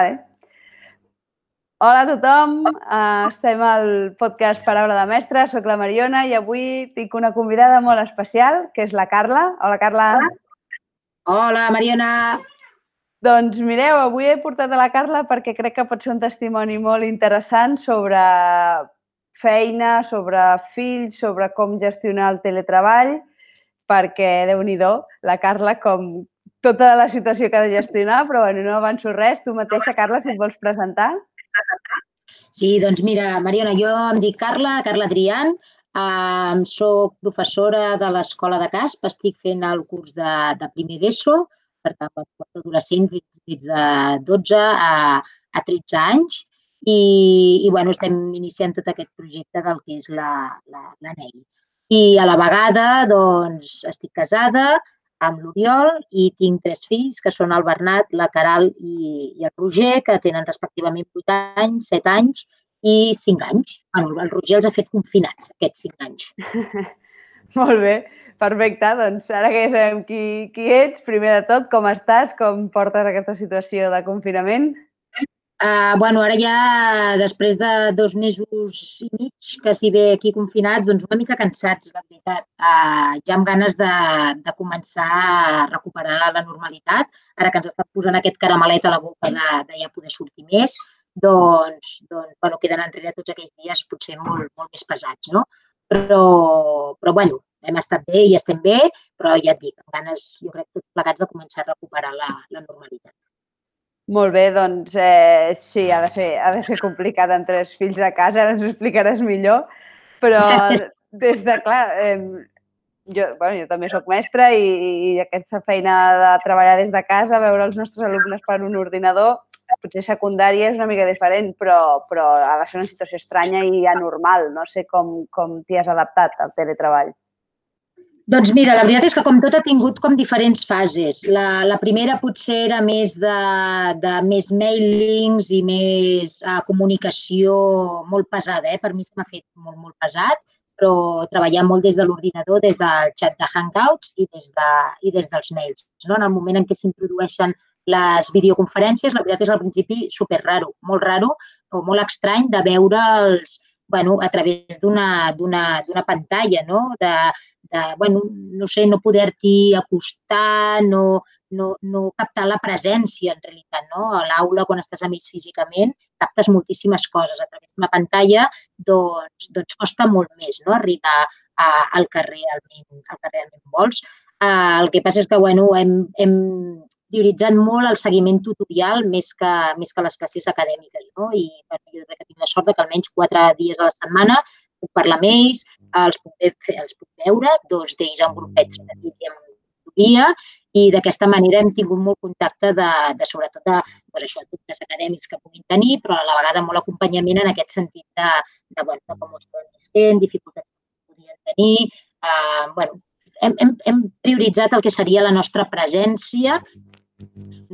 Vale. Hola a tothom, uh, estem al podcast Paraula de Mestre, sóc la Mariona i avui tinc una convidada molt especial, que és la Carla. Hola, Carla. Hola, Mariona. Doncs mireu, avui he portat a la Carla perquè crec que pot ser un testimoni molt interessant sobre feina, sobre fills, sobre com gestionar el teletreball, perquè, déu nhi la Carla, com, tota la situació que ha de gestionar, però bueno, no avanço res. Tu mateixa, Carla, si et vols presentar. Sí, doncs mira, Mariona, jo em dic Carla, Carla Adrián, eh, soc professora de l'Escola de Casp, estic fent el curs de, de primer d'ESO, per tant, per adolescents des de 12 a, a 13 anys, i, i bueno, estem iniciant tot aquest projecte del que és la, la, la NEI. I a la vegada, doncs, estic casada, amb l'Oriol i tinc tres fills, que són el Bernat, la Caral i, i el Roger, que tenen respectivament 8 anys, 7 anys i 5 anys. Bueno, el Roger els ha fet confinats, aquests 5 anys. Molt bé, perfecte. Doncs ara que ja sabem qui, qui ets, primer de tot, com estàs? Com portes aquesta situació de confinament? Uh, bueno, ara ja, després de dos mesos i mig, que si bé aquí confinats, doncs una mica cansats, la veritat. Uh, ja amb ganes de, de començar a recuperar la normalitat. Ara que ens està posant aquest caramelet a la boca de, de ja poder sortir més, doncs, doncs bueno, queden enrere tots aquells dies potser molt, molt més pesats, no? Però, però bueno, hem estat bé i estem bé, però ja et dic, amb ganes, jo crec, tots plegats de començar a recuperar la, la normalitat. Molt bé, doncs eh, sí, ha de, ser, ha de ser complicat amb tres fills a casa, ara ens ho explicaràs millor, però des de, clar, eh, jo, bueno, jo també sóc mestra i, i aquesta feina de treballar des de casa, veure els nostres alumnes per un ordinador, potser secundària és una mica diferent, però, però ha de ser una situació estranya i anormal. No sé com, com t'hi has adaptat al teletreball. Doncs mira, la veritat és que com tot ha tingut com diferents fases. La, la primera potser era més de, de més mailings i més uh, comunicació molt pesada. Eh? Per mi s'ha fet molt, molt pesat, però treballar molt des de l'ordinador, des del xat de Hangouts i des, de, i des dels mails. No? En el moment en què s'introdueixen les videoconferències, la veritat és al principi super raro, molt raro o molt estrany de veure els, bueno, a través d'una pantalla, no? De, de, bueno, no sé, no poder-t'hi acostar, no, no, no captar la presència en realitat, no? A l'aula, quan estàs amb ells físicament, captes moltíssimes coses. A través d'una pantalla, doncs, doncs costa molt més no? arribar a, al que realment, al que realment vols. Uh, el que passa és que, bueno, hem, hem prioritzat molt el seguiment tutorial més que, més que les classes acadèmiques, no? I bueno, jo crec que tinc la sort que almenys quatre dies a la setmana puc parlar amb ells, els puc, fer, els puc veure, dos d'ells en grupets petits i en tutoria, i d'aquesta manera hem tingut molt contacte de, de sobretot de, doncs això, dubtes acadèmics que puguin tenir, però a la vegada molt acompanyament en aquest sentit de, de, bueno, de com ho estan visquent, dificultats que podien tenir. Uh, bueno, hem, hem, hem prioritzat el que seria la nostra presència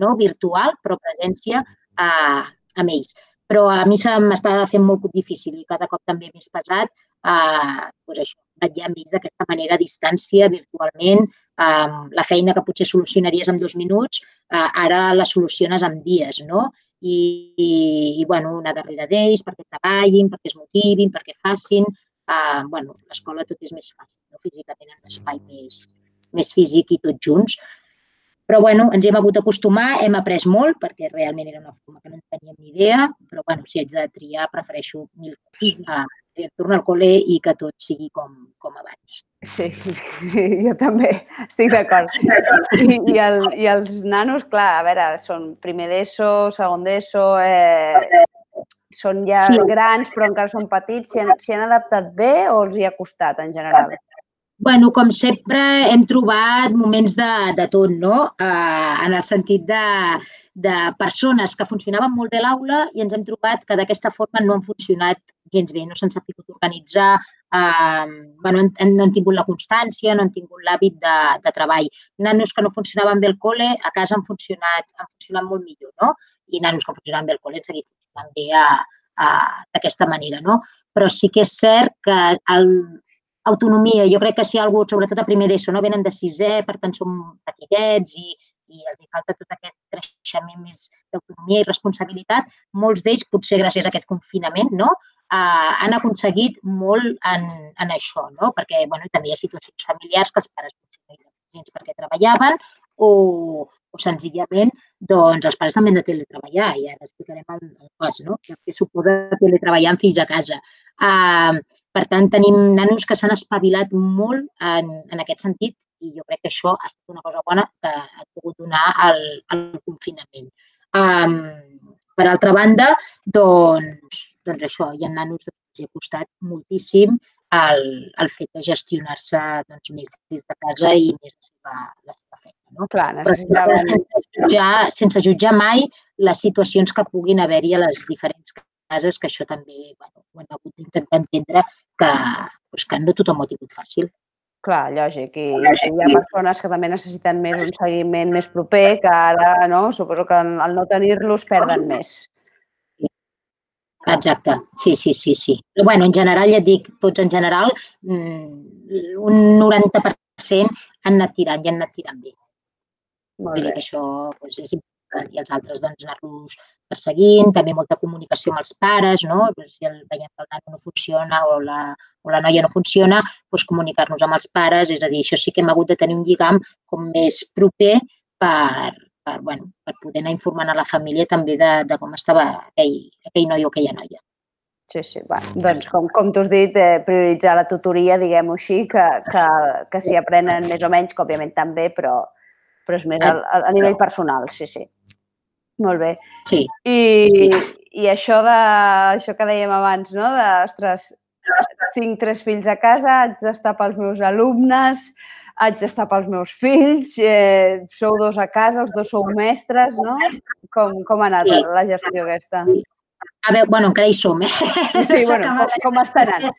no virtual, però presència uh, amb ells però a mi se m'està fent molt difícil i cada cop també més pesat eh, doncs això, vetllar amb ells d'aquesta manera a distància, virtualment, eh, la feina que potser solucionaries en dos minuts, eh, ara la soluciones en dies, no? I, i, i bueno, una darrere d'ells perquè treballin, perquè es motivin, perquè facin. Eh, bueno, l'escola tot és més fàcil, no? físicament en un espai més, més físic i tots junts. Però bueno, ens hem hagut d'acostumar, hem après molt, perquè realment era una forma que no en teníem ni idea, però bueno, si haig de triar, prefereixo mil cops a tornar al col·le i que tot sigui com, com abans. Sí, sí, jo també estic d'acord. I, i, el, I els nanos, clar, a veure, són primer d'ESO, segon d'ESO, eh, són ja sí. grans però encara són petits. S'hi han, han adaptat bé o els hi ha costat en general? Bueno, com sempre, hem trobat moments de, de tot, no? Eh, en el sentit de, de persones que funcionaven molt bé l'aula i ens hem trobat que d'aquesta forma no han funcionat gens bé, no s'han sabut organitzar, eh, bueno, no han tingut la constància, no han tingut l'hàbit de, de treball. Nanos que no funcionaven bé al col·le, a casa han funcionat, han funcionat molt millor, no? I nanos que funcionaven bé al col·le han seguit funcionant bé d'aquesta manera, no? Però sí que és cert que el, autonomia. Jo crec que si algú, sobretot a primer d'ESO, no venen de sisè, per tant són petitets i, i els hi falta tot aquest creixement més d'autonomia i responsabilitat, molts d'ells, potser gràcies a aquest confinament, no? Uh, han aconseguit molt en, en això, no? perquè bueno, també hi ha situacions familiars que els pares potser no hi perquè treballaven o, o senzillament doncs, els pares també han de teletreballar i ara explicarem el, el cas, no? que suposa teletreballar amb fills a casa. Uh, per tant, tenim nanos que s'han espavilat molt en, en aquest sentit i jo crec que això ha estat una cosa bona que ha pogut donar el, el confinament. Um, per altra banda, doncs, doncs això, hi ha nanos que els ha costat moltíssim el, el fet de gestionar-se doncs, més des de casa i més la seva, la seva feina. No? Clar, necessitaven... sense, jutjar, sense jutjar mai les situacions que puguin haver-hi a les diferents cases, que això també bueno, ho hem hagut d'intentar entendre que, doncs, que no tothom ho ha tingut fàcil. Clar, lògic. I, I hi ha persones que també necessiten més un seguiment més proper, que ara no, suposo que al no tenir-los perden més. Exacte, sí, sí, sí, sí. Però bueno, en general, ja et dic, tots en general, mm, un 90% han anat tirant i han anat tirant bé. Molt bé. Vull dir que això doncs, és important i els altres doncs, anar-los perseguint, també molta comunicació amb els pares, no? si el, veiem que el nano no funciona o la, o la noia no funciona, doncs comunicar-nos amb els pares, és a dir, això sí que hem hagut de tenir un lligam com més proper per, per, bueno, per poder anar informant a la família també de, de com estava aquell, aquell noi o aquella noia. Sí, sí. Bueno, doncs, com, com tu has dit, eh, prioritzar la tutoria, diguem-ho així, que, que, que s'hi aprenen més o menys, que òbviament també, però, però és més a, a nivell personal, sí, sí. Molt bé. Sí. I, sí. i això, de, això que dèiem abans, no? de, ostres, tinc tres fills a casa, haig d'estar pels meus alumnes, haig d'estar pels meus fills, eh, sou dos a casa, els dos sou mestres, no? Com, com ha anat sí. la gestió aquesta? A veure, bueno, encara hi som, eh? Sí, bueno, com, com està anant?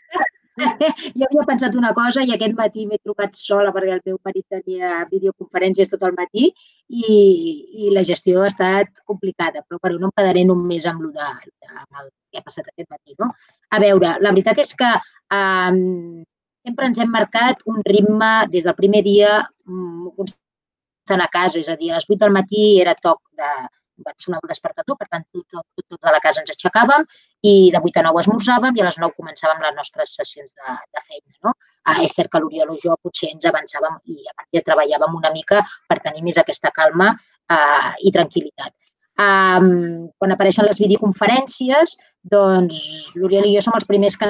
Jo havia pensat una cosa i aquest matí m'he trucat sola perquè el meu marit tenia videoconferències tot el matí i, i la gestió ha estat complicada, però, però no em quedaré només amb, de, amb el que ha passat aquest matí. No? A veure, la veritat és que um, sempre ens hem marcat un ritme des del primer dia um, constant a casa, és a dir, a les 8 del matí era toc de, bueno, sonava el despertador, per tant, tots tot, tot de la casa ens aixecàvem i de 8 a 9 esmorzàvem i a les 9 començàvem les nostres sessions de, de feina. No? Ah, és cert que l'Oriol o jo potser ens avançàvem i ja treballàvem una mica per tenir més aquesta calma eh, i tranquil·litat. Um, quan apareixen les videoconferències, doncs l'Oriol i jo som els primers que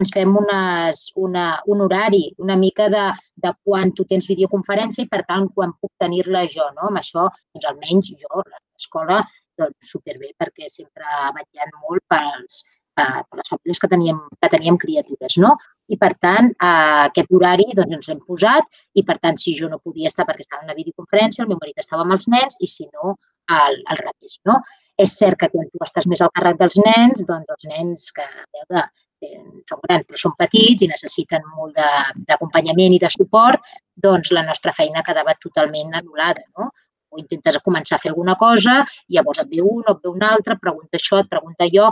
ens fem unes, una, un horari una mica de, de quan tu tens videoconferència i, per tant, quan puc tenir-la jo. No? Amb això, doncs, almenys jo, l'escola, doncs, superbé, perquè sempre ha vetllat molt pels, per les famílies que teníem, que teníem criatures. No? I, per tant, eh, aquest horari doncs, ens l'hem posat i, per tant, si jo no podia estar perquè estava en una videoconferència, el meu marit estava amb els nens i, si no, al, al revés. No? És cert que quan tu estàs més al càrrec dels nens, doncs els nens que, a veure, són grans però són petits i necessiten molt d'acompanyament i de suport, doncs la nostra feina quedava totalment anul·lada. No? O intentes començar a fer alguna cosa, llavors et ve un o et ve un altre, pregunta això, et pregunta allò.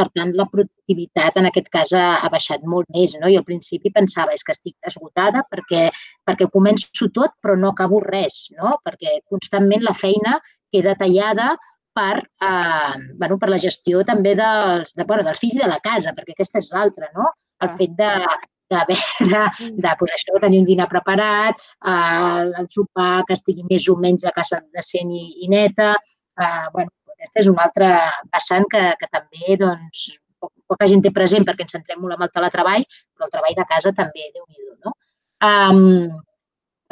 Per tant, la productivitat en aquest cas ha, ha baixat molt més. No? I al principi pensava és que estic esgotada perquè, perquè començo tot però no acabo res, no? perquè constantment la feina queda tallada per, eh, bueno, per la gestió també dels, de, bueno, dels fills i de la casa, perquè aquesta és l'altra, no? El fet de, d'haver de, mm. de pues això, tenir un dinar preparat, eh, el sopar que estigui més o menys a casa decent i, i neta. Eh, bueno, aquesta és una altra vessant que, que també doncs, poca gent té present perquè ens centrem molt en el teletreball, però el treball de casa també, déu nhi no? Um,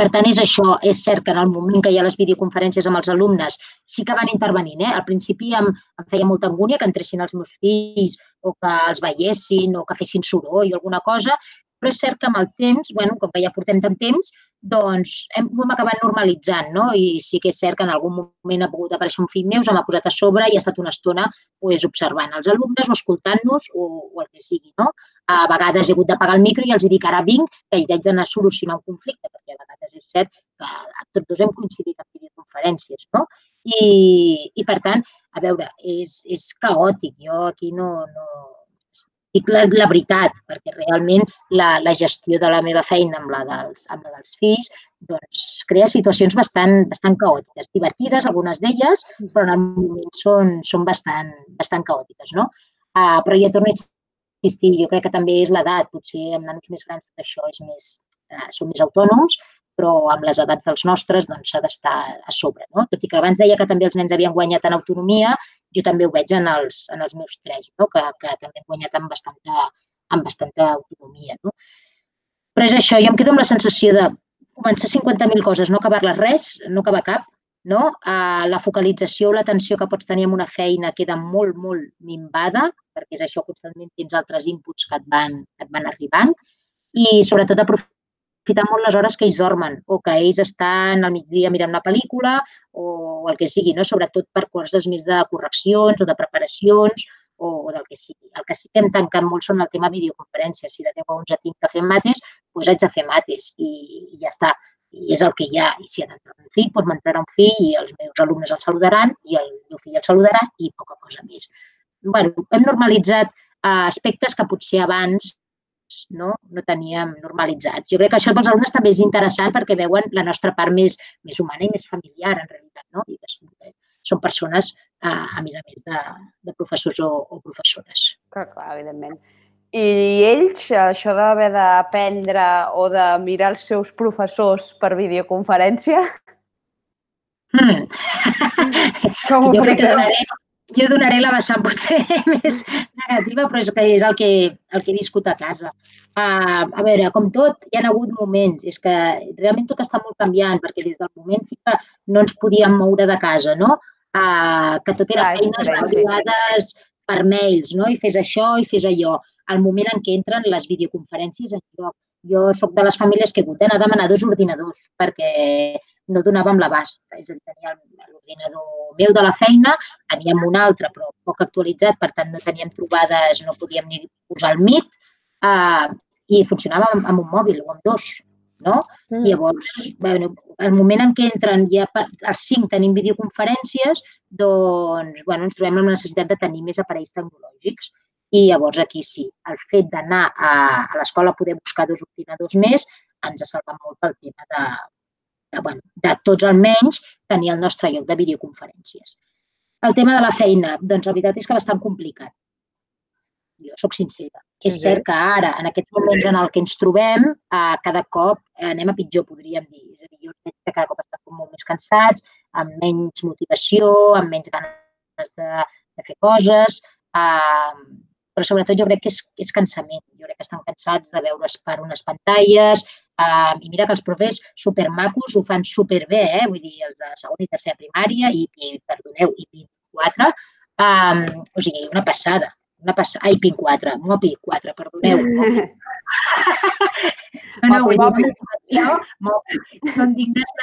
per tant, és això. És cert que en el moment que hi ha les videoconferències amb els alumnes sí que van intervenint. Eh? Al principi em, em feia molta angúnia que entressin els meus fills o que els veiessin o que fessin soroll o alguna cosa, però és cert que amb el temps, bueno, com que ja portem tant temps, doncs hem, ho hem acabat normalitzant, no? I sí que és cert que en algun moment ha pogut aparèixer un fill meu, se m'ha posat a sobre i ha estat una estona pues, observant els alumnes o escoltant-nos o, o el que sigui, no? A vegades he hagut de pagar el micro i els dic ara vinc que hi haig d'anar a solucionar un conflicte, perquè a vegades és cert que tots dos hem coincidit en videoconferències, no? I, i per tant, a veure, és, és caòtic. Jo aquí no, no, dic la, la veritat, perquè realment la, la gestió de la meva feina amb la dels, amb la dels fills doncs, crea situacions bastant, bastant caòtiques, divertides, algunes d'elles, però en el moment són, són bastant, bastant caòtiques, no? Uh, però ja torno a insistir, jo crec que també és l'edat, potser amb nanos més grans tot això és més, uh, són més autònoms, però amb les edats dels nostres doncs s'ha d'estar a sobre, no? Tot i que abans deia que també els nens havien guanyat en autonomia, jo també ho veig en els, en els meus tres, no? que, que també han guanyat amb bastanta, amb bastanta autonomia. No? Però és això, jo em quedo amb la sensació de començar 50.000 coses, no acabar-les res, no acabar cap, no? Uh, la focalització o l'atenció que pots tenir en una feina queda molt, molt minvada, perquè és això, constantment tens altres inputs que et van, que et van arribant, i sobretot aprofitar molt les hores que ells dormen o que ells estan al migdia mirant una pel·lícula o el que sigui, no? sobretot per coses més de correccions o de preparacions o, o del que sigui. El que sí que hem tancat molt són el tema videoconferències. Si de 10 a 11 tinc que fer mates, doncs haig de fer mates i, i ja està. I és el que hi ha. I si ha d'entrar un fill, doncs m'entrarà un fill i els meus alumnes el saludaran i el meu fill el saludarà i poca cosa més. bueno, hem normalitzat uh, aspectes que potser abans no, no teníem normalitzats. Jo crec que això pels alumnes també és interessant perquè veuen la nostra part més, més humana i més familiar, en realitat, no? I que són persones, eh, a més a més, de, de professors o, o professores. Clar, clar, evidentment. I ells, això d'haver d'aprendre o de mirar els seus professors per videoconferència? Hmm. Com ho jo crec que donaré, jo donaré la vessant potser més negativa, però és que és el que, el que he viscut a casa. Uh, a veure, com tot, hi ha hagut moments. És que realment tot està molt canviant, perquè des del moment que no ens podíem moure de casa, no? Uh, que tot era feines enviades per mails, no? I fes això i fes allò. Al moment en què entren les videoconferències en joc. Jo sóc de les famílies que he hagut d'anar a demanar dos ordinadors perquè no donàvem l'abast. És a dir, tenia l'ordinador meu de la feina, teníem un altre però poc actualitzat, per tant no teníem trobades, no podíem ni posar el Meet, eh, i funcionava amb, amb un mòbil o amb dos. No? Mm. Llavors, bueno, el moment en què entren ja per, els cinc tenim videoconferències, doncs bueno, ens trobem amb la necessitat de tenir més aparells tecnològics. I llavors aquí sí, el fet d'anar a, a l'escola a poder buscar dos ordinadors més ens ha salvat molt pel tema de, bueno, de tots almenys tenir el nostre lloc de videoconferències. El tema de la feina, doncs la veritat és que bastant complicat. Jo sóc sincera. Sí, és cert que ara, en aquests moments en el que ens trobem, eh, cada cop anem a pitjor, podríem dir. És a dir, jo veig que cada cop estem molt més cansats, amb menys motivació, amb menys ganes de, de fer coses, eh, però sobretot jo crec que és, és cansament. Jo crec que estan cansats de veure's per unes pantalles, Uh, I mira que els profes supermacos ho fan superbé, eh? vull dir, els de segona i tercera primària i, i perdoneu, i PIN 4, um, o sigui, una passada. Una passada, ai, PIN 4, no PIN 4, perdoneu. no, no, vull dir, una mopi. Són dignes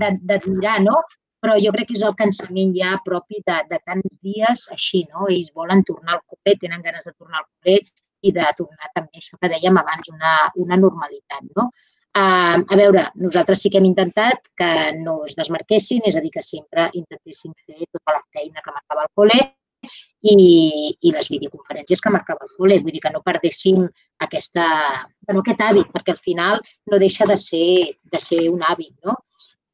d'admirar, no? Però jo crec que és el cansament ja propi de, de tants dies així, no? Ells volen tornar al col·le, tenen ganes de tornar al col·le i de tornar també això que dèiem abans, una, una normalitat, no? A veure, nosaltres sí que hem intentat que no es desmarquessin, és a dir, que sempre intentessin fer tota la feina que marcava el col·le i, i les videoconferències que marcava el col·le. Vull dir que no perdéssim aquesta, bueno, aquest hàbit, perquè al final no deixa de ser, de ser un hàbit, no?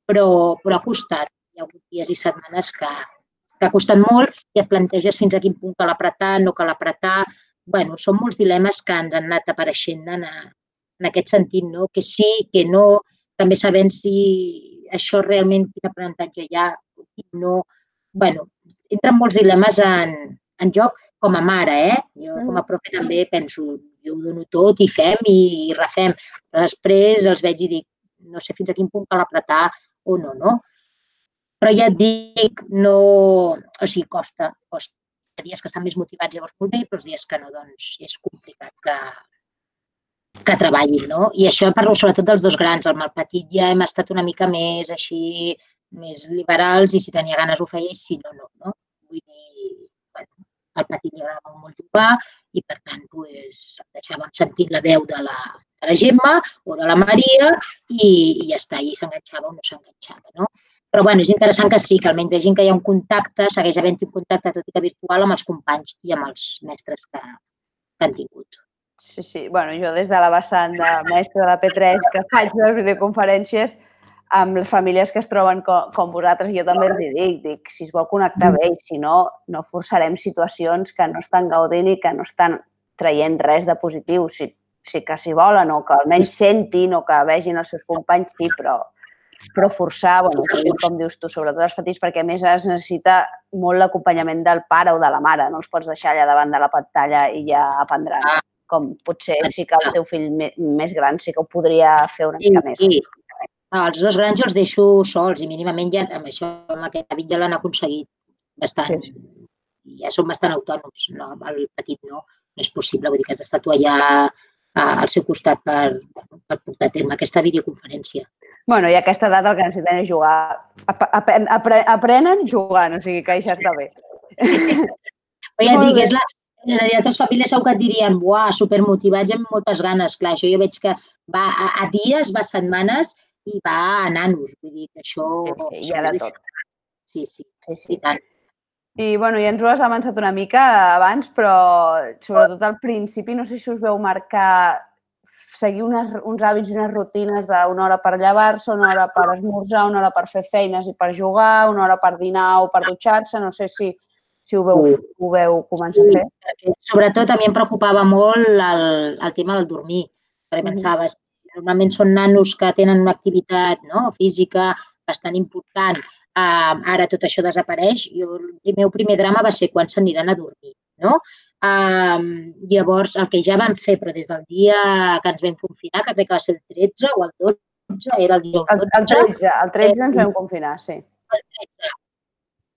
Però, però ha costat. Hi ha hagut dies i setmanes que, que ha costat molt i et planteges fins a quin punt cal apretar, no cal apretar. bueno, són molts dilemes que ens han anat apareixent en, en aquest sentit, no? que sí, que no, també sabem si això realment quin aprenentatge hi ha, quin no. bueno, entren molts dilemes en, en joc com a mare, eh? Jo com a mm. profe també penso, jo ho dono tot i fem i, i refem. Però després els veig i dic, no sé fins a quin punt cal apretar o no, no? Però ja et dic, no... O sigui, costa, costa. Hi ha dies que estan més motivats llavors molt bé, però els dies que no, doncs és complicat que, que treballin, no? I això parlo sobretot dels dos grans. Amb el petit ja hem estat una mica més així, més liberals i si tenia ganes ho feia i si no, no, no? Vull dir, bueno, al petit li agradava molt jugar i per tant pues, deixàvem sentint la veu de la, de la Gemma o de la Maria i, i ja està, i s'enganxava o no s'enganxava, no? Però bueno, és interessant que sí, que almenys vegin que hi ha un contacte, segueix havent un contacte tot i que virtual amb els companys i amb els mestres que, que han tingut. Sí, sí. bueno, jo des de la vessant de mestre de P3 que faig les videoconferències, amb les famílies que es troben com, com vosaltres, jo també els dic, dic, si es vol connectar bé, si no, no forçarem situacions que no estan gaudint i que no estan traient res de positiu. Si, si que s'hi volen o que almenys sentin o que vegin els seus companys, sí, però, però forçar, bueno, com dius tu, sobretot els petits, perquè a més es necessita molt l'acompanyament del pare o de la mare. No els pots deixar allà davant de la pantalla i ja aprendran. Ah. Com potser sí que el teu fill més gran sí que ho podria fer una mica més. Els dos grans jo els deixo sols i mínimament ja amb això, amb aquest hàbit ja l'han aconseguit bastant. Sí. Ja són bastant autònoms. No, el petit no, no és possible. Vull dir que has d'estar tu allà al seu costat per, per portar a terme aquesta videoconferència. Bueno, i aquesta edat el que necessiten és jugar. Ap ap aprenen jugant, o sigui que això està bé. Però ja dic, és la, altres famílies segur que et dirien, buah, supermotivats amb moltes ganes. Clar, això jo veig que va a, a dies, va a setmanes i va a nanos. Vull dir que això... Sí, sí, hi ha de tot. Sí, sí, sí, sí. I tant. I, bueno, ja ens ho has avançat una mica abans, però sobretot al principi, no sé si us veu marcar seguir unes, uns hàbits i unes rutines d'una hora per llevar-se, una hora per esmorzar, una hora per fer feines i per jugar, una hora per dinar o per dutxar-se, no sé si, si ho veu, ho veu començar sí, a fer. Sobretot a mi em preocupava molt el, el tema del dormir, perquè pensava, normalment són nanos que tenen una activitat no, física bastant important. Uh, ara tot això desapareix. Jo, el meu primer drama va ser quan s'aniran a dormir. No? Uh, llavors, el que ja vam fer, però des del dia que ens vam confinar, que crec que va ser el 13 o el 12, era el dijous 12. El, el 13, el 13 eh, ens vam confinar, sí. El 13.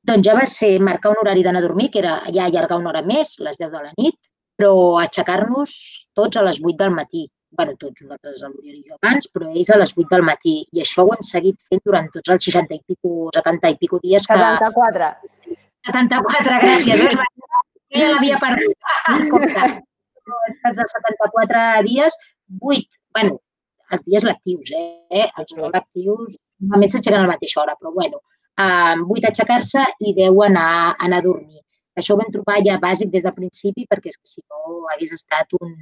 Doncs ja va ser marcar un horari d'anar a dormir, que era ja allargar una hora més, les 10 de la nit, però aixecar-nos tots a les 8 del matí bueno, tots nosaltres a l'Oriol i jo abans, però ells a les 8 del matí. I això ho hem seguit fent durant tots els 60 i pico, 70 i pico dies que... 74. 74, gràcies. Jo ja l'havia perdut. Els 74 dies, 8, bueno, els dies lectius, eh? Els no lectius normalment s'aixequen a la mateixa hora, però bueno, um, 8 aixecar-se i 10 anar, anar a dormir. Això ho vam trobar ja bàsic des del principi perquè és que si no hagués estat un,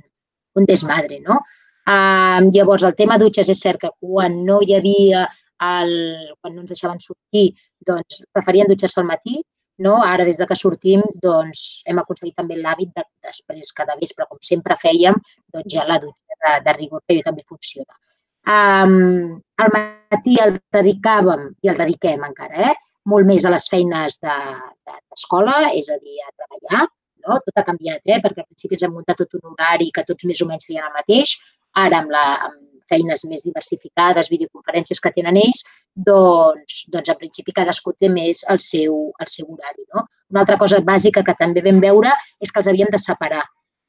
un desmadre, no? Uh, llavors, el tema dutxes és cert que quan no hi havia, el, quan no ens deixaven sortir, doncs preferien dutxar-se al matí, no? Ara, des de que sortim, doncs hem aconseguit també l'hàbit de després, cada vespre, com sempre fèiem, doncs ja la dutxa de, de rigor, que jo també funciona. Um, al matí el dedicàvem i el dediquem encara, eh? molt més a les feines d'escola, de, de, és a dir, a treballar, no? Tot ha canviat, eh? perquè al principi ens hem muntat tot un horari que tots més o menys feien el mateix. Ara, amb, la, amb feines més diversificades, videoconferències que tenen ells, doncs, doncs en principi cadascú té més el seu, el seu horari. No? Una altra cosa bàsica que també vam veure és que els havíem de separar.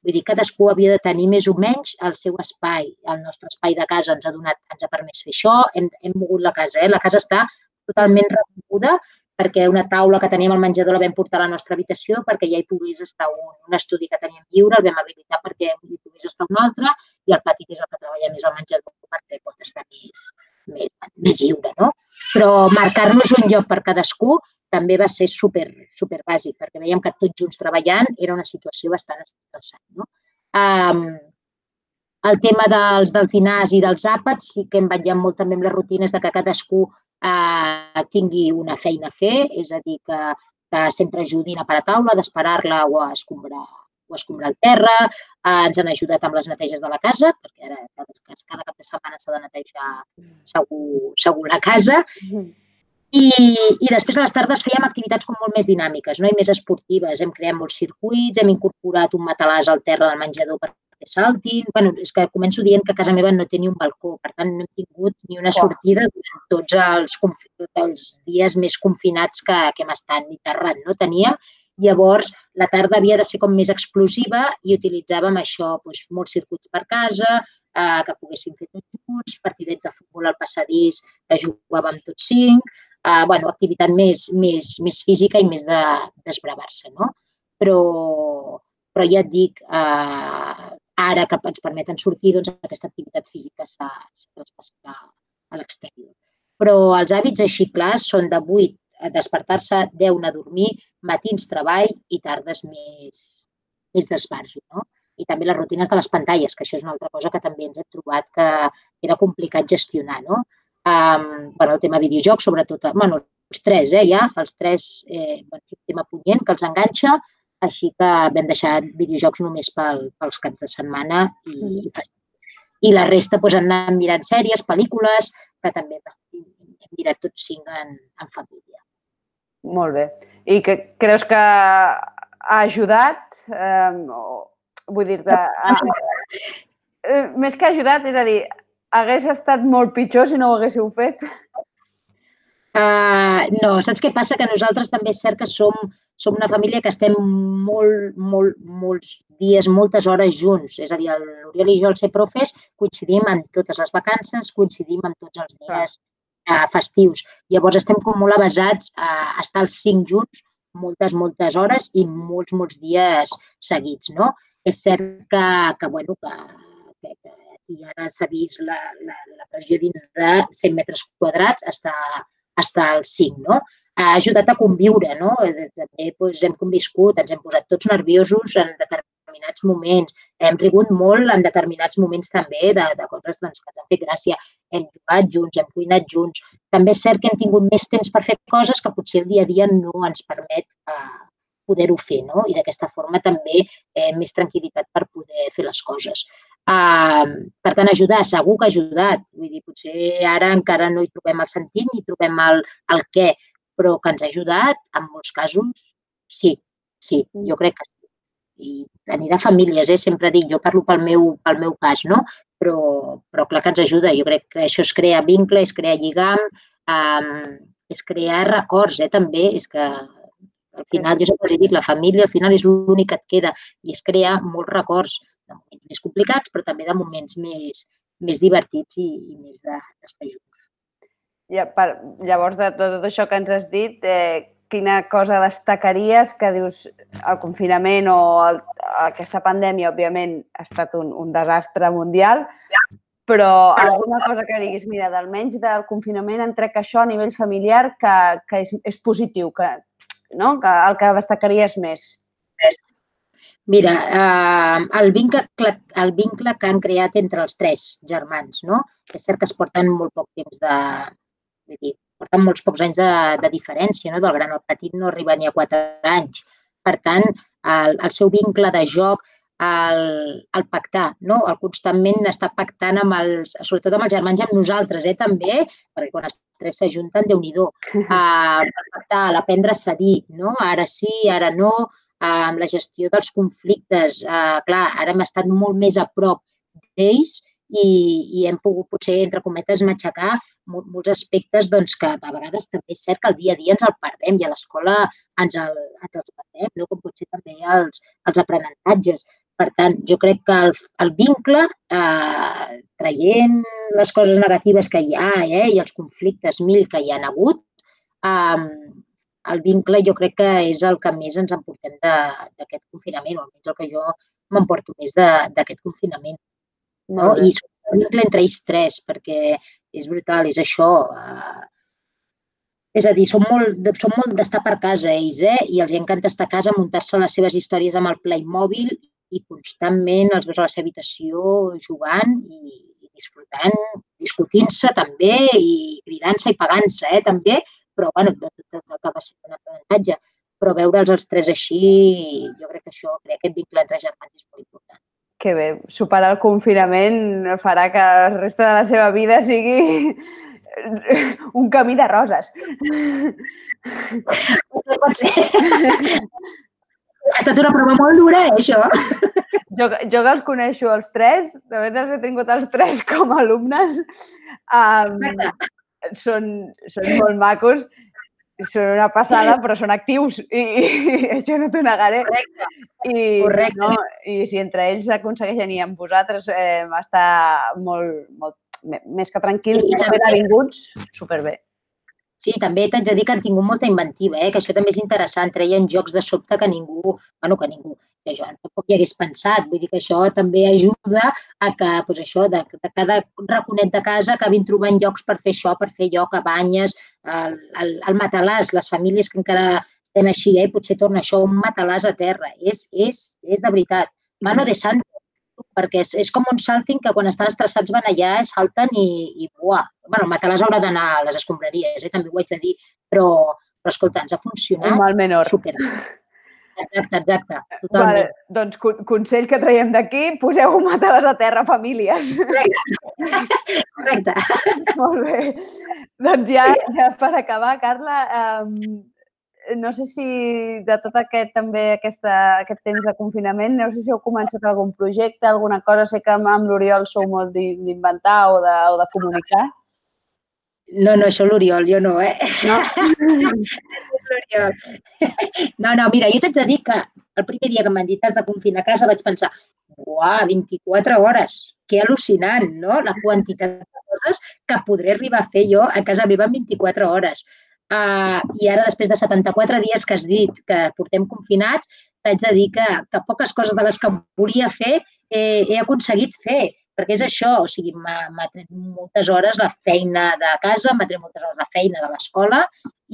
Vull dir, cadascú havia de tenir més o menys el seu espai. El nostre espai de casa ens ha donat, ens ha permès fer això. Hem, hem mogut la casa. Eh? La casa està totalment reconeguda perquè una taula que teníem al menjador la vam portar a la nostra habitació perquè ja hi pogués estar un, un estudi que teníem lliure, el vam habilitar perquè hi pogués estar un altre i el petit és el que treballa més al menjador perquè pot estar més, més, més lliure, no? Però marcar-nos un lloc per cadascú també va ser super, super bàsic perquè veiem que tots junts treballant era una situació bastant estressant, no? Um, el tema dels, dinars i dels àpats sí que em vetllant molt també amb les rutines de que cadascú eh, tingui una feina a fer, és a dir, que, que sempre ajudin a per a taula, d'esperar-la o a escombrar o escombrar el terra, eh, ens han ajudat amb les neteges de la casa, perquè ara cada, cada cap de setmana s'ha de netejar segur, segur la casa, i, I després a les tardes fèiem activitats com molt més dinàmiques no? i més esportives. Hem creat molts circuits, hem incorporat un matalàs al terra del menjador per que saltin. bueno, és que començo dient que a casa meva no té ni un balcó, per tant no hem tingut ni una sortida durant tots els, tots els dies més confinats que, que hem estat ni terrat, no teníem. Llavors, la tarda havia de ser com més explosiva i utilitzàvem això, doncs, molts circuits per casa, eh, que poguéssim fer tots junts, partidets de futbol al passadís que jugàvem tots cinc, eh, bueno, activitat més, més, més física i més d'esbravar-se, no? Però, però ja et dic, eh, ara que ens permeten sortir, doncs aquesta activitat física s'ha traspassat a, a l'exterior. Però els hàbits així clars són de 8 a despertar-se, 10 a dormir, matins treball i tardes més, més d'esbarjo. No? I també les rutines de les pantalles, que això és una altra cosa que també ens hem trobat que era complicat gestionar. No? Um, bueno, el tema videojocs, sobretot, bueno, els tres, eh, ja, els tres, eh, bueno, tema punyent que els enganxa, així que vam deixar videojocs només pel, pels caps de setmana i, mm. i la resta doncs, han anat mirant sèries, pel·lícules, que també hem mirat tots cinc en, en família. Molt bé. I que creus que ha ajudat? Eh, vull dir-te... Eh, més que ajudat, és a dir, hagués estat molt pitjor si no ho haguéssiu fet? Uh, no, saps què passa? Que nosaltres també és cert que som, som una família que estem molt, molt, molts dies, moltes hores junts. És a dir, l'Oriol i jo, el ser profes, coincidim en totes les vacances, coincidim en tots els dies uh, festius. Llavors estem com molt avasats a estar els cinc junts moltes, moltes hores i molts, molts dies seguits, no? És cert que, que bueno, que, que, que i ara s'ha vist la, la, la pressió dins de 100 metres quadrats està estar al 5, no? Ha ajudat a conviure, no? Eh, també doncs, hem conviscut, ens hem posat tots nerviosos en determinats moments, hem rigut molt en determinats moments també de, de coses doncs, que ens han fet gràcia. Hem jugat junts, hem cuinat junts. També és cert que hem tingut més temps per fer coses que potser el dia a dia no ens permet eh, poder-ho fer, no? I d'aquesta forma també eh, més tranquil·litat per poder fer les coses. Uh, per tant, ajudar, segur que ha ajudat. Vull dir, potser ara encara no hi trobem el sentit ni trobem el, el què, però que ens ha ajudat, en molts casos, sí, sí, jo mm. crec que sí. I tenir de famílies, eh? sempre dic, jo parlo pel meu, pel meu cas, no? Però, però clar que ens ajuda. Jo crec que això es crea vincle, es crea lligam, um, es crea records, eh? també. És que al final, jo sempre dic, la família al final és l'únic que et queda i es crea molts records de moments més complicats, però també de moments més, més divertits i, i més d'estar junts. Ja, per, llavors, de tot, tot això que ens has dit, eh, quina cosa destacaries que dius el confinament o el, aquesta pandèmia, òbviament, ha estat un, un desastre mundial, però alguna cosa que diguis, mira, d'almenys del confinament en trec això a nivell familiar que, que és, és positiu, que, no? que el que destacaries més. Mira, eh, el, vincle, el vincle que han creat entre els tres germans, no? És cert que es porten molt poc temps de... Vull dir, porten molts pocs anys de, de diferència, no? Del gran al petit no arriba ni a quatre anys. Per tant, el, el seu vincle de joc, el, el pactar, no? El constantment està pactant amb els, sobretot amb els germans i amb nosaltres, eh, també, perquè quan els tres s'ajunten, déu nhi uh, el pactar, l'aprendre a cedir, no? Ara sí, ara no, amb la gestió dels conflictes. Eh, clar, ara hem estat molt més a prop d'ells i, i hem pogut potser, entre cometes, matxacar molts aspectes doncs, que a vegades també és cert que el dia a dia ens el perdem i a l'escola ens, el, ens els perdem, no? com potser també els, els aprenentatges. Per tant, jo crec que el, el vincle, eh, traient les coses negatives que hi ha eh, i els conflictes mil que hi han hagut, eh, el vincle jo crec que és el que més ens emportem d'aquest confinament, o almenys el que jo m'emporto més d'aquest confinament. No? I és un vincle entre ells tres, perquè és brutal, és això. Uh, és a dir, són molt, són molt d'estar per casa ells, eh? i els encanta estar a casa, muntar-se les seves històries amb el Playmobil i constantment els veus a la seva habitació jugant i, i disfrutant, discutint-se també i cridant-se i pagant-se eh? també, però bueno, acaba sent un aprenentatge. Però veure'ls els tres així, jo crec que això, crec que aquest vincle entre germans és molt important. Que bé, superar el confinament farà que el resta de la seva vida sigui un camí de roses. Pot ser. Ha estat una prova molt dura, eh, això. Jo, jo que els coneixo els tres, de fet els he tingut els tres com a alumnes, um, són, són molt macos, són una passada, però són actius i, i això no t'ho negaré. Correcte. I, Correcte. No, I si entre ells aconsegueixen i amb vosaltres eh, està molt, molt, més que tranquils, sí, més benvinguts, superbé. Sí, també t'haig de dir que han tingut molta inventiva, eh? que això també és interessant. Treien jocs de sobte que ningú, bueno, que ningú, que jo tampoc hi hagués pensat. Vull dir que això també ajuda a que, doncs això, de, de cada raconet de casa acabin trobant llocs per fer això, per fer lloc a banyes, el matalàs, les famílies que encara estem així, eh? potser torna això un matalàs a terra. És, és, és de veritat. Mano de santo, perquè és, és com un salting que quan estan estressats van allà, salten i, i buah. Bueno, el matalàs haurà d'anar a les escombraries, eh? també ho haig de dir, però, però escolta, ens ha funcionat Un mal menor. super. Exacte, exacte, totalment. Vale, doncs con- consell que traiem d'aquí, poseu un matalàs a terra, famílies. Correcte. Molt bé. Doncs ja, ja per acabar, Carla, um, no sé si de tot aquest, també aquesta, aquest temps de confinament, no sé si heu començat algun projecte, alguna cosa. Sé que amb, l'Oriol sou molt d'in- d'inventar o, de, o de comunicar. No, no, això l'Oriol, jo no, eh? No? No, no, mira, jo t'haig de dir que el primer dia que m'han dit has de confinar a casa vaig pensar, uah, 24 hores, que al·lucinant, no? La quantitat de coses que podré arribar a fer jo a casa meva en 24 hores. Uh, I ara, després de 74 dies que has dit que portem confinats, t'haig de dir que, que poques coses de les que volia fer eh, he aconseguit fer, perquè és això, o sigui, m'ha tret moltes hores la feina de casa, m'ha tret moltes hores la feina de l'escola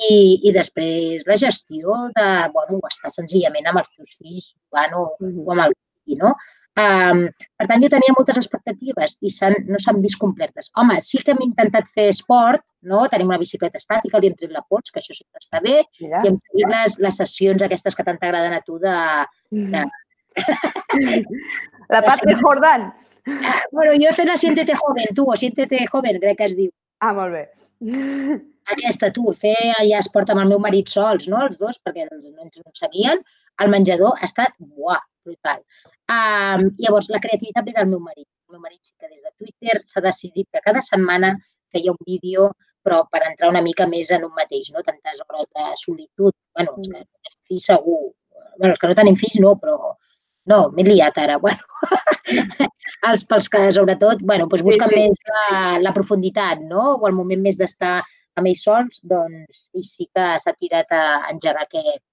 i, i després la gestió de, bueno, estar senzillament amb els teus fills jugant o, Mhm. o amb el fill, no? Um, per tant, jo tenia moltes expectatives i no s'han vist completes. Home, sí que hem intentat fer esport, no? Tenim una bicicleta estàtica, li hem tret la pots, que això sempre està bé, Mira. i hem seguit les, les sessions aquestes que tant t'agraden a tu de... de La Patri Jordan. ah, bueno, jo he fet la Siéntete Joven, tu, o Siéntete Joven, crec que es diu. Ah, molt bé. Aquesta, tu, fer allà esport amb el meu marit sols, no?, els dos, perquè no ens seguien. El menjador ha estat, buah, brutal. Um, llavors, la creativitat ve del meu marit. El meu marit sí que des de Twitter s'ha decidit que cada setmana feia un vídeo, però per entrar una mica més en un mateix, no? Tantes hores de solitud. bueno, els que no tenim fills segur. bueno, els que no tenim fills no, però no, m'he liat ara. Bueno, els pels que, sobretot, bueno, doncs busquen sí. més la, la profunditat, no? O el moment més d'estar amb ells sols, doncs ell sí que s'ha tirat a engegar aquest,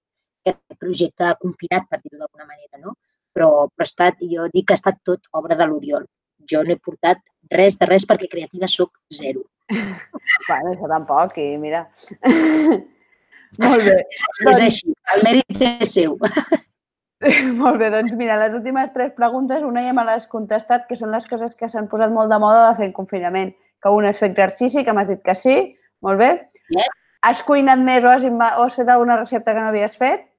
aquest projecte confinat, per dir-ho d'alguna manera, no? Però, però ha estat, jo dic que ha estat tot obra de l'Oriol. Jo no he portat res de res perquè creativa sóc zero. Bueno, això tampoc, i mira. molt bé. És així, el mèrit és seu. Molt bé, doncs mira, les últimes tres preguntes, una ja me l'has contestat, que són les coses que s'han posat molt de moda de fer en confinament. Que una és fer exercici, que m'has dit que sí, molt bé. Yes. Has cuinat més o has, o has fet alguna recepta que no havies fet?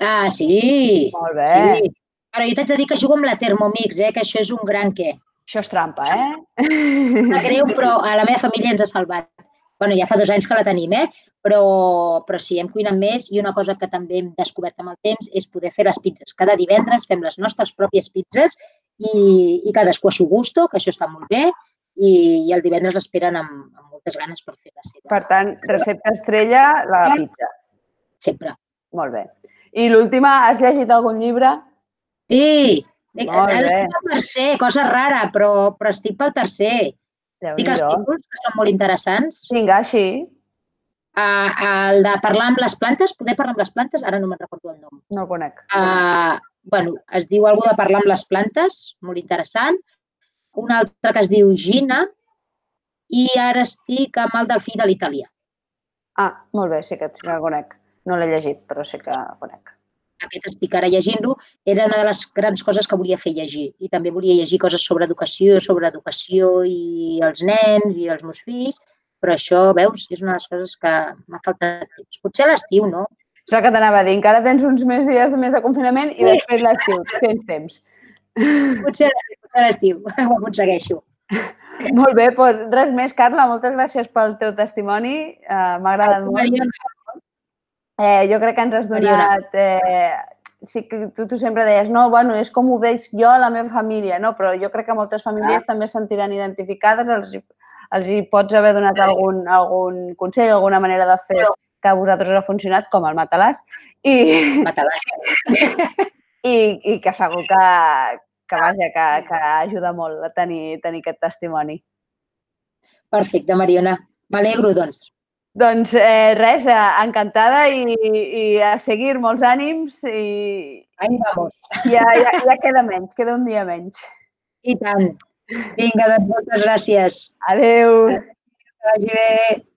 Ah, sí. Molt bé. Sí. Però jo t'haig de dir que jugo amb la Thermomix, eh, que això és un gran què. Això és trampa, eh? Està greu, però a la meva família ens ha salvat. bueno, ja fa dos anys que la tenim, eh? Però, però sí, hem cuinat més i una cosa que també hem descobert amb el temps és poder fer les pizzas. Cada divendres fem les nostres pròpies pizzas i, i cadascú a su gusto, que això està molt bé, i, i el divendres l'esperen amb, amb moltes ganes per fer la seva. Per tant, recepta estrella, la pizza. Sempre. Molt bé. I l'última, has llegit algun llibre? Sí, Molt bé. estic pel tercer, cosa rara, però, però estic pel tercer. Dic els títols, que són molt interessants. Vinga, així. Uh, el de parlar amb les plantes, poder parlar amb les plantes, ara no me'n recordo el nom. No el conec. Uh, bueno, es diu algú de parlar amb les plantes, molt interessant. Un altre que es diu Gina i ara estic amb el del fill de l'italià. Ah, molt bé, sí que, sí que el conec. No l'he llegit, però sí que conec. Aquest estic ara llegint-lo. Era una de les grans coses que volia fer llegir. I també volia llegir coses sobre educació, sobre educació i els nens i els meus fills. Però això, veus, és una de les coses que m'ha faltat temps. Potser a l'estiu, no? És el que t'anava a dir. Encara tens uns més dies de més de confinament i després l'estiu. Tens temps. Potser a l'estiu, potser l'estiu. Ho aconsegueixo. Molt bé, doncs res més, Carla. Moltes gràcies pel teu testimoni. Uh, M'ha agradat molt. Eh, jo crec que ens has donat... Eh, sí que tu, tu sempre deies, no, bueno, és com ho veig jo a la meva família, no? Però jo crec que moltes famílies també es sentiran identificades, els, els hi pots haver donat algun, algun consell, alguna manera de fer que a vosaltres ha funcionat, com el matalàs, i, matalàs. i, i que segur que, que, vaja, que, que ajuda molt a tenir, tenir aquest testimoni. Perfecte, Mariona. M'alegro, doncs. Doncs eh, res, eh, encantada i, i a seguir molts ànims i Ahí vamos. ja, ja, ja queda menys, queda un dia menys. I tant. Vinga, doncs moltes gràcies. Adeu! Que vagi bé.